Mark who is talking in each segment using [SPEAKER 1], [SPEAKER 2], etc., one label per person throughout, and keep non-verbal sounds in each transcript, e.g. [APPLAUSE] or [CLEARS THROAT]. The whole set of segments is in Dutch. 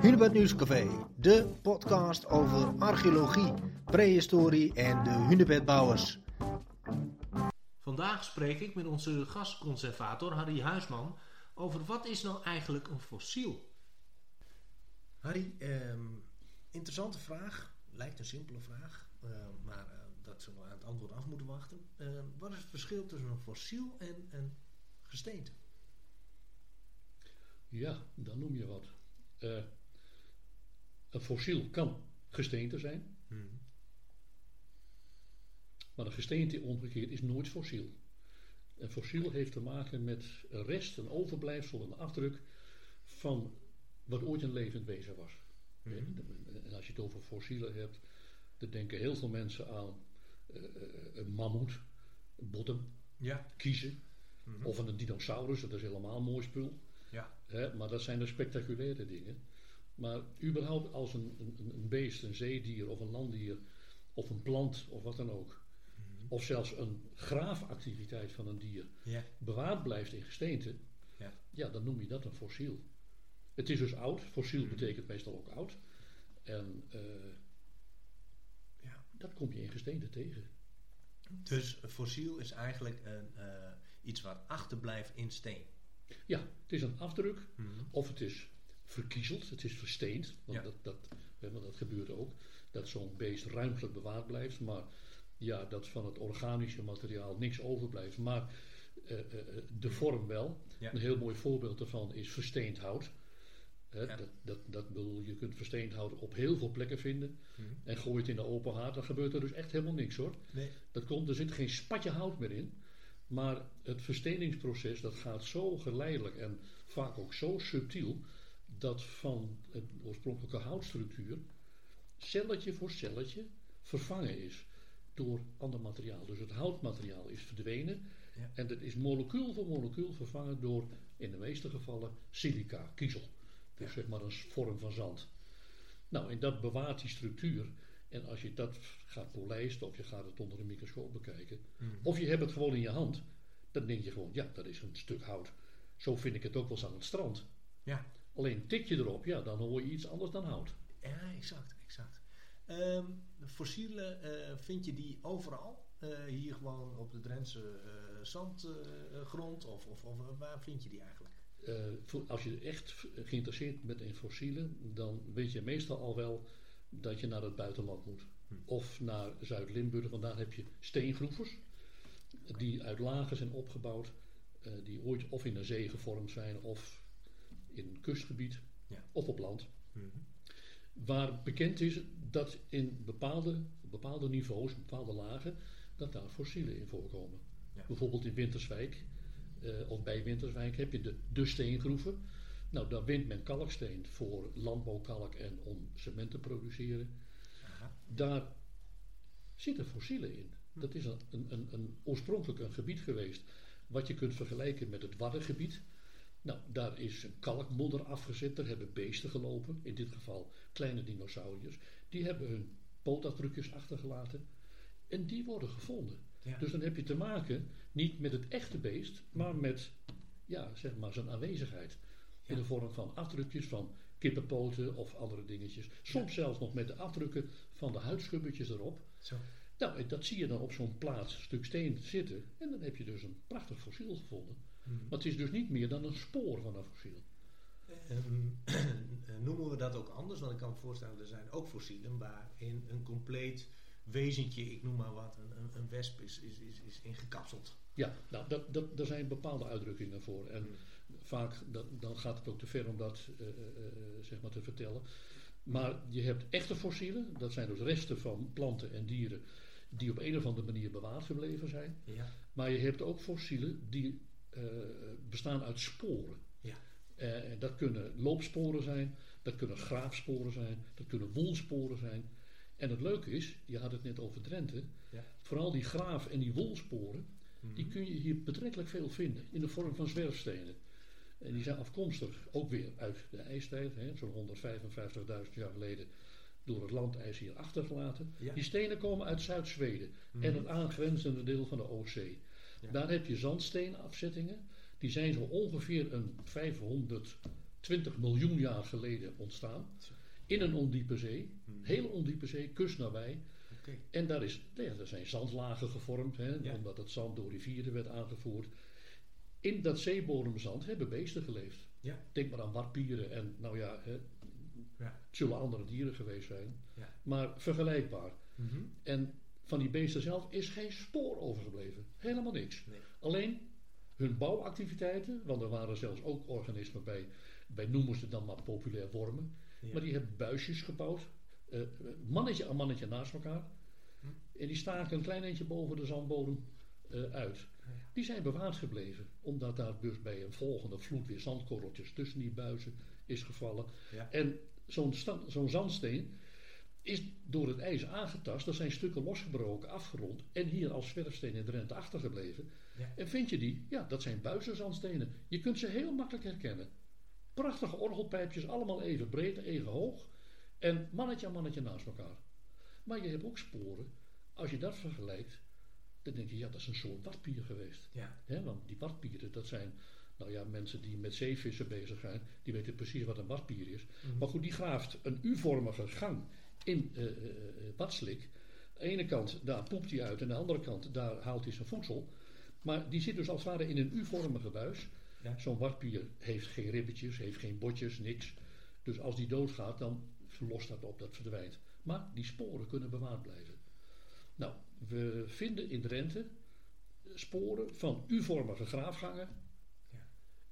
[SPEAKER 1] Hunebed Nieuwscafé, de podcast over archeologie, prehistorie en de hunebedbouwers. Vandaag spreek ik met onze gastconservator Harry Huisman over wat is nou eigenlijk een fossiel? Harry, ehm, interessante vraag. Lijkt een simpele vraag, eh, maar eh, dat zullen we aan het antwoord af moeten wachten. Eh, wat is het verschil tussen een fossiel en een gesteente?
[SPEAKER 2] Ja, dan noem je wat. Eh, een fossiel kan gesteente zijn, maar een gesteente omgekeerd is nooit fossiel. Een fossiel heeft te maken met een rest, een overblijfsel, een afdruk van wat ooit een levend wezen was.
[SPEAKER 1] Mhm.
[SPEAKER 2] En als je het over fossielen hebt, dan denken heel veel mensen aan eh, eh, een mammoet, een bottom,
[SPEAKER 1] Ja.
[SPEAKER 2] kiezen, of aan een dinosaurus, dat is helemaal een mooi spul.
[SPEAKER 1] Ja.
[SPEAKER 2] Hè, maar dat zijn de spectaculaire dingen. Maar überhaupt als een, een, een beest, een zeedier of een landdier of een plant of wat dan ook. Of zelfs een graafactiviteit van een dier bewaard blijft in gesteente.
[SPEAKER 1] Ja.
[SPEAKER 2] Ja, dan noem je dat een fossiel. Het is dus oud. Fossiel betekent meestal ook oud. En eh,
[SPEAKER 1] Ja.
[SPEAKER 2] dat kom je in gesteente tegen.
[SPEAKER 1] Dus een fossiel is eigenlijk een, eh, iets wat achterblijft in steen.
[SPEAKER 2] Ja, het is een afdruk. Of het is verkiezeld, het is versteend. Want
[SPEAKER 1] Ja.
[SPEAKER 2] dat, dat, hè, want dat gebeurt ook. Dat zo'n beest ruimtelijk bewaard blijft. Maar ja, dat van het organische materiaal niks overblijft. Maar eh, eh, eh, de vorm wel.
[SPEAKER 1] Ja.
[SPEAKER 2] Een heel mooi voorbeeld daarvan is versteend hout. Hè,
[SPEAKER 1] Ja.
[SPEAKER 2] dat, dat, dat bedoel, je kunt versteend hout op heel veel plekken vinden.
[SPEAKER 1] Mhm.
[SPEAKER 2] En gooi het in de open haard, dan gebeurt er dus echt helemaal niks hoor.
[SPEAKER 1] Nee.
[SPEAKER 2] Dat komt, er zit geen spatje hout meer in. Maar het versteningsproces dat gaat zo geleidelijk en vaak ook zo subtiel. Dat van de oorspronkelijke houtstructuur celletje voor celletje vervangen is door ander materiaal. Dus het houtmateriaal is verdwenen.
[SPEAKER 1] Ja.
[SPEAKER 2] En dat is molecuul voor molecuul vervangen door in de meeste gevallen silica, kiezel. Dus
[SPEAKER 1] Ja.
[SPEAKER 2] zeg maar een vorm van zand. Nou, en dat bewaart die structuur. En als je dat gaat polijsten of je gaat het onder een microscoop bekijken,
[SPEAKER 1] Mhm.
[SPEAKER 2] of je hebt het gewoon in je hand, dan denk je gewoon, ja, dat is een stuk hout. Zo vind ik het ook wel eens aan het strand.
[SPEAKER 1] Ja.
[SPEAKER 2] Alleen tik je erop, ja, dan hoor je iets anders dan hout.
[SPEAKER 1] Ja, exact, exact. Ehm, de fossielen, eh, vind je die overal? Eh, hier gewoon op de Drentse eh, zandgrond? of, of, of waar vind je die eigenlijk?
[SPEAKER 2] Als je echt geïnteresseerd bent in fossielen, dan weet je meestal al wel dat je naar het buitenland moet.
[SPEAKER 1] Hm.
[SPEAKER 2] Of naar Zuid-Limburg, want daar heb je steengroevers. Die uit lagen zijn opgebouwd, die ooit of in een zee gevormd zijn, of in een kustgebied,
[SPEAKER 1] Ja.
[SPEAKER 2] of op land. Waar bekend is dat in bepaalde, bepaalde niveaus, bepaalde lagen, dat daar fossielen in voorkomen.
[SPEAKER 1] Ja.
[SPEAKER 2] Bijvoorbeeld in Winterswijk, eh, of bij Winterswijk heb je de, de steengroeven. Nou, daar wint men kalksteen voor landbouwkalk en om cement te produceren.
[SPEAKER 1] Aha.
[SPEAKER 2] Daar zitten fossielen in. Dat is een, een, een oorspronkelijk een gebied geweest wat je kunt vergelijken met het Waddengebied. Nou, daar is een kalkmodder afgezet, daar hebben beesten gelopen, in dit geval kleine dinosauriërs. Die hebben hun pootafdrukjes achtergelaten en die worden gevonden.
[SPEAKER 1] Ja.
[SPEAKER 2] Dus dan heb je te maken niet met het echte beest, maar met ja, zeg maar zijn aanwezigheid. In de vorm van afdrukjes van kippenpoten of andere dingetjes. Soms zelfs nog met de afdrukken van de huidschubbertjes erop.
[SPEAKER 1] Zo.
[SPEAKER 2] Nou, dat zie je dan op zo'n plaats, stuk steen zitten. En dan heb je dus een prachtig fossiel gevonden. Maar het is dus niet meer dan een spoor van een fossiel.
[SPEAKER 1] Ehm, [CLEARS THROAT] noemen we dat ook anders? Want ik kan me voorstellen, er zijn ook fossielen waarin een compleet wezentje, ik noem maar wat, een, een, wesp is, is, is, is ingekapseld.
[SPEAKER 2] Ja, nou, dat, dat, daar zijn bepaalde uitdrukkingen voor. En vaak dat, dan gaat het ook te ver om dat eh, eh, eh, zeg maar te vertellen. Maar je hebt echte fossielen, dat zijn dus resten van planten en dieren die op een of andere manier bewaard gebleven zijn.
[SPEAKER 1] Ja.
[SPEAKER 2] Maar je hebt ook fossielen die bestaan uit sporen.
[SPEAKER 1] Ja.
[SPEAKER 2] Eh, en dat kunnen loopsporen zijn, dat kunnen graafsporen zijn, dat kunnen woelsporen zijn. En het leuke is, je had het net over Drenthe,
[SPEAKER 1] Ja.
[SPEAKER 2] vooral die graaf- en die woelsporen,
[SPEAKER 1] Mhm.
[SPEAKER 2] die kun je hier betrekkelijk veel vinden in de vorm van zwerfstenen. En die zijn afkomstig ook weer uit de ijstijd, zo'n 155.000 jaar geleden door het landijs hier achtergelaten.
[SPEAKER 1] Ja.
[SPEAKER 2] Die stenen komen uit Zuid-Zweden en het aangrenzende deel van de Oostzee.
[SPEAKER 1] Ja.
[SPEAKER 2] Daar heb je zandsteenafzettingen. Die zijn zo ongeveer een 20 miljoen jaar geleden ontstaan. In een ondiepe zee.
[SPEAKER 1] Hmm.
[SPEAKER 2] Hele ondiepe zee, kustnabij.
[SPEAKER 1] Oké.
[SPEAKER 2] En daar, is, nou ja, er zijn zandlagen gevormd, hè,
[SPEAKER 1] Ja.
[SPEAKER 2] omdat het zand door rivieren werd aangevoerd. In dat zeebodemzand hebben beesten geleefd.
[SPEAKER 1] Ja.
[SPEAKER 2] Denk maar aan warpieren en nou ja, hè, het zullen andere dieren geweest zijn. Maar vergelijkbaar.
[SPEAKER 1] Mhm.
[SPEAKER 2] En van die beesten zelf is geen spoor overgebleven. Helemaal niks.
[SPEAKER 1] Nee.
[SPEAKER 2] Alleen hun bouwactiviteiten, want er waren zelfs ook organismen bij, wij noemen ze dan maar populair wormen,
[SPEAKER 1] Ja.
[SPEAKER 2] maar die hebben buisjes gebouwd, eh, mannetje aan mannetje naast elkaar.
[SPEAKER 1] Hm.
[SPEAKER 2] En die staken een klein eentje boven de zandbodem eh, uit.
[SPEAKER 1] Ja.
[SPEAKER 2] Die zijn bewaard gebleven, omdat daar dus bij een volgende vloed weer zandkorreltjes tussen die buizen is gevallen.
[SPEAKER 1] Ja.
[SPEAKER 2] En zo'n zandsteen is door het ijs aangetast. Er zijn stukken losgebroken, afgerond en hier als zwerfsteen in Drenthe achtergebleven.
[SPEAKER 1] Ja.
[SPEAKER 2] En vind je die? Ja, dat zijn buizenzandstenen. Je kunt ze heel makkelijk herkennen. Prachtige orgelpijpjes, allemaal even breed, even hoog. En mannetje aan mannetje naast elkaar. Maar je hebt ook sporen. Als je dat vergelijkt, dan denk je, ja, dat is een soort watpier geweest.
[SPEAKER 1] Ja.
[SPEAKER 2] Hè, want die watpieren, dat zijn, nou ja, mensen die met zeevissen bezig zijn, die weten precies wat een watpier is.
[SPEAKER 1] Mhm.
[SPEAKER 2] Maar goed, die graaft een U-vormige gang in eh, watslik. Aan de ene kant, daar poept hij uit, en aan de andere kant, daar haalt hij zijn voedsel. Maar die zit dus als het ware in een U-vormige buis.
[SPEAKER 1] Ja.
[SPEAKER 2] Zo'n watpier heeft geen ribbetjes, heeft geen botjes, niks. Dus als die doodgaat, dan lost dat op, dat verdwijnt. Maar die sporen kunnen bewaard blijven. Nou, we vinden in Drenthe sporen van U-vormige graafgangen.
[SPEAKER 1] Ja.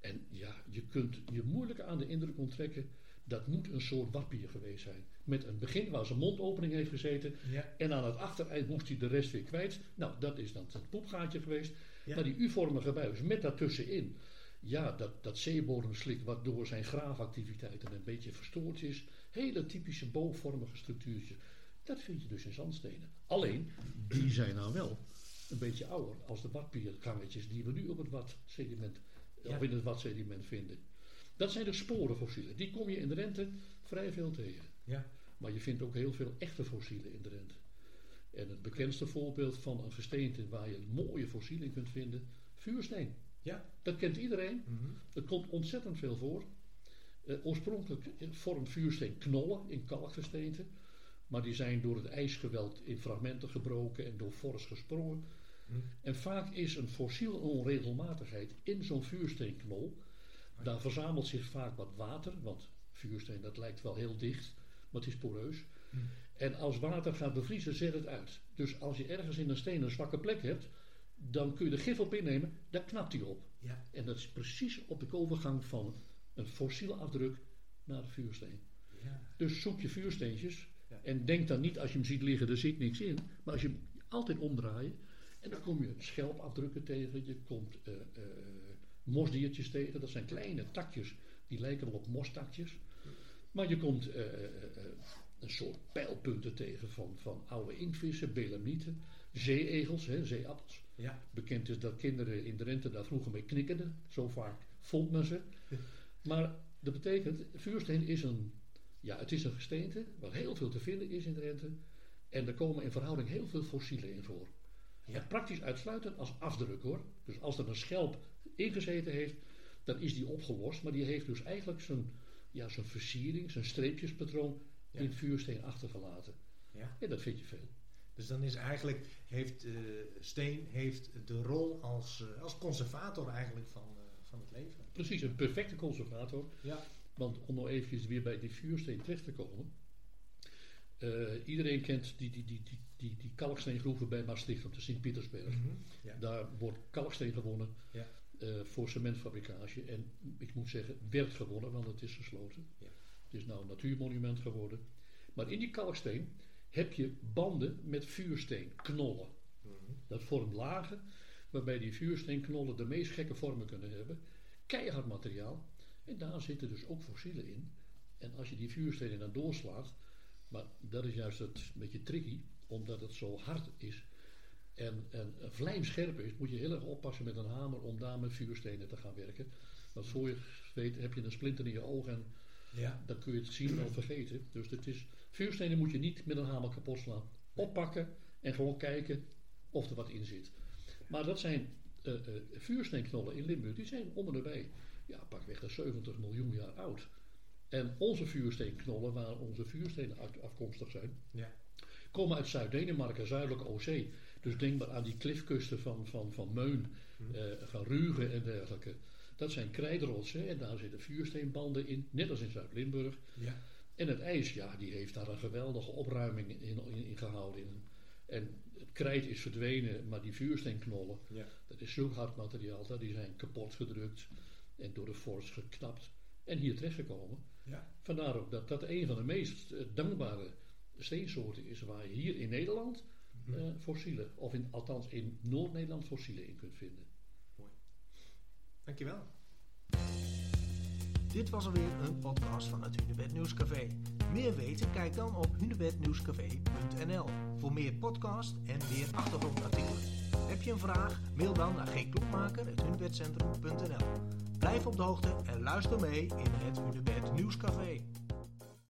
[SPEAKER 2] En ja, je kunt je moeilijk aan de indruk onttrekken. Dat moet een soort watpier geweest zijn. Met een begin waar zijn mondopening heeft gezeten.
[SPEAKER 1] Ja.
[SPEAKER 2] En aan het achtereind moest hij de rest weer kwijt. Nou, dat is dan het poepgaatje geweest.
[SPEAKER 1] Ja.
[SPEAKER 2] Maar die U-vormige buis met daartussenin. Ja, dat, dat zeebodemslik wat door zijn graafactiviteiten een beetje verstoord is. Hele typische boogvormige structuurtjes. Dat vind je dus in zandstenen. Alleen, die zijn nou wel een beetje ouder als de watpiergangetjes die we nu op het watsediment,
[SPEAKER 1] Ja.
[SPEAKER 2] of in het watsediment vinden. Dat zijn de sporenfossielen. Die kom je in de rente vrij veel tegen.
[SPEAKER 1] Ja.
[SPEAKER 2] Maar je vindt ook heel veel echte fossielen in de rente. En het bekendste voorbeeld van een gesteente waar je mooie fossielen in kunt vinden, vuursteen.
[SPEAKER 1] Ja.
[SPEAKER 2] Dat kent iedereen.
[SPEAKER 1] Mhm.
[SPEAKER 2] Er komt ontzettend veel voor. Eh, oorspronkelijk vormt vuursteen knollen in kalkgesteente. Maar die zijn door het ijsgeweld in fragmenten gebroken en door vorst gesprongen.
[SPEAKER 1] Mhm.
[SPEAKER 2] En vaak is een fossiel onregelmatigheid in zo'n vuursteenknol. Daar verzamelt zich vaak wat water, want vuursteen dat lijkt wel heel dicht, maar het is poreus.
[SPEAKER 1] Mhm.
[SPEAKER 2] En als water gaat bevriezen, zet het uit. Dus als je ergens in een steen een zwakke plek hebt, dan kun je er gif op innemen, dan knapt die op.
[SPEAKER 1] Ja.
[SPEAKER 2] En dat is precies op de overgang van een fossiele afdruk naar de vuursteen.
[SPEAKER 1] Ja.
[SPEAKER 2] Dus zoek je vuursteentjes
[SPEAKER 1] Ja.
[SPEAKER 2] en denk dan niet als je hem ziet liggen, er zit niks in. Maar als je hem altijd omdraait, en dan kom je schelpafdrukken tegen, je komt eh, eh, mosdiertjes tegen. Dat zijn kleine takjes, die lijken wel op mostakjes. Maar je komt eh, eh, eh, een soort pijlpunten tegen van, van oude inktvissen, belemnieten, zeeegels, hè, zeeappels.
[SPEAKER 1] Ja.
[SPEAKER 2] Bekend is dat kinderen in Drenthe daar vroeger mee knikkerden. Zo vaak vond men ze. Maar dat betekent, vuursteen is een, ja, het is een gesteente waar heel veel te vinden is in Drenthe. En er komen in verhouding heel veel fossielen in voor.
[SPEAKER 1] Ja.
[SPEAKER 2] Praktisch uitsluitend als afdruk hoor. Dus als er een schelp ingezeten heeft, dan is die opgelost. Maar die heeft dus eigenlijk zijn, ja, zijn versiering, zijn streepjespatroon
[SPEAKER 1] Ja.
[SPEAKER 2] in vuursteen achtergelaten.
[SPEAKER 1] Ja.
[SPEAKER 2] En dat vind je veel.
[SPEAKER 1] Dus dan is eigenlijk, heeft eh, steen heeft de rol als, eh, als conservator eigenlijk van, eh, van het leven.
[SPEAKER 2] Precies, een perfecte conservator.
[SPEAKER 1] Ja.
[SPEAKER 2] Want om nog eventjes weer bij die vuursteen terecht te komen. iedereen kent die, die, die, die, die, die kalksteengroeven bij Maastricht op de Sint-Pietersberg.
[SPEAKER 1] Mhm. Ja.
[SPEAKER 2] Daar wordt kalksteen gewonnen
[SPEAKER 1] Ja.
[SPEAKER 2] eh, voor cementfabricage. En ik moet zeggen, werd gewonnen, want het is gesloten.
[SPEAKER 1] Ja.
[SPEAKER 2] Het is nou een natuurmonument geworden. Maar in die kalksteen heb je banden met vuursteen, knollen.
[SPEAKER 1] Mhm.
[SPEAKER 2] Dat vormt lagen waarbij die vuursteenknollen de meest gekke vormen kunnen hebben. Keihard materiaal. En daar zitten dus ook fossielen in. En als je die vuurstenen dan doorslaat, maar dat is juist het een beetje tricky, omdat het zo hard is en, en vlijmscherp is, moet je heel erg oppassen met een hamer om daar met vuurstenen te gaan werken. Want voor je weet heb je een splinter in je oog en
[SPEAKER 1] Ja.
[SPEAKER 2] dan kun je het zien wel vergeten. Dus het is, vuurstenen moet je niet met een hamer kapot slaan. Oppakken en gewoon kijken of er wat in zit. Maar dat zijn eh, eh, vuursteenknollen in Limburg, die zijn om en nabij. ja, pakweg de 70 miljoen jaar oud. En onze vuursteenknollen, waar onze vuurstenen afkomstig zijn,
[SPEAKER 1] Ja.
[SPEAKER 2] Komen uit Zuid-Denemarken, Zuidelijke Oostzee. Dus denk maar aan die klifkusten van, van, van Meun, eh, van Rügen en dergelijke. Dat zijn krijtrotsen en daar zitten vuursteenbanden in, net als in Zuid-Limburg.
[SPEAKER 1] Ja.
[SPEAKER 2] En het ijs, ja, die heeft daar een geweldige opruiming in, in, in gehouden. En het krijt is verdwenen, maar die vuursteenknollen,
[SPEAKER 1] Ja.
[SPEAKER 2] dat is zulk hard materiaal, dat die zijn kapot gedrukt en door de vorst geknapt en hier terechtgekomen.
[SPEAKER 1] Ja.
[SPEAKER 2] Vandaar ook dat dat een van de meest eh, dankbare steensoorten is waar je hier in Nederland
[SPEAKER 1] Mhm.
[SPEAKER 2] eh, fossielen, of in, althans in Noord-Nederland fossielen in kunt vinden.
[SPEAKER 1] Dankjewel. Dit was alweer een podcast van het Hunebed Nieuwscafé. Meer weten? Kijk dan op hunebednieuwscafé.nl voor meer podcast en meer achtergrondartikelen. Heb je een vraag? Mail dan naar gklokmaker.hunebedcentrum.nl Blijf op de hoogte en luister mee in het Hunebed Nieuwscafé.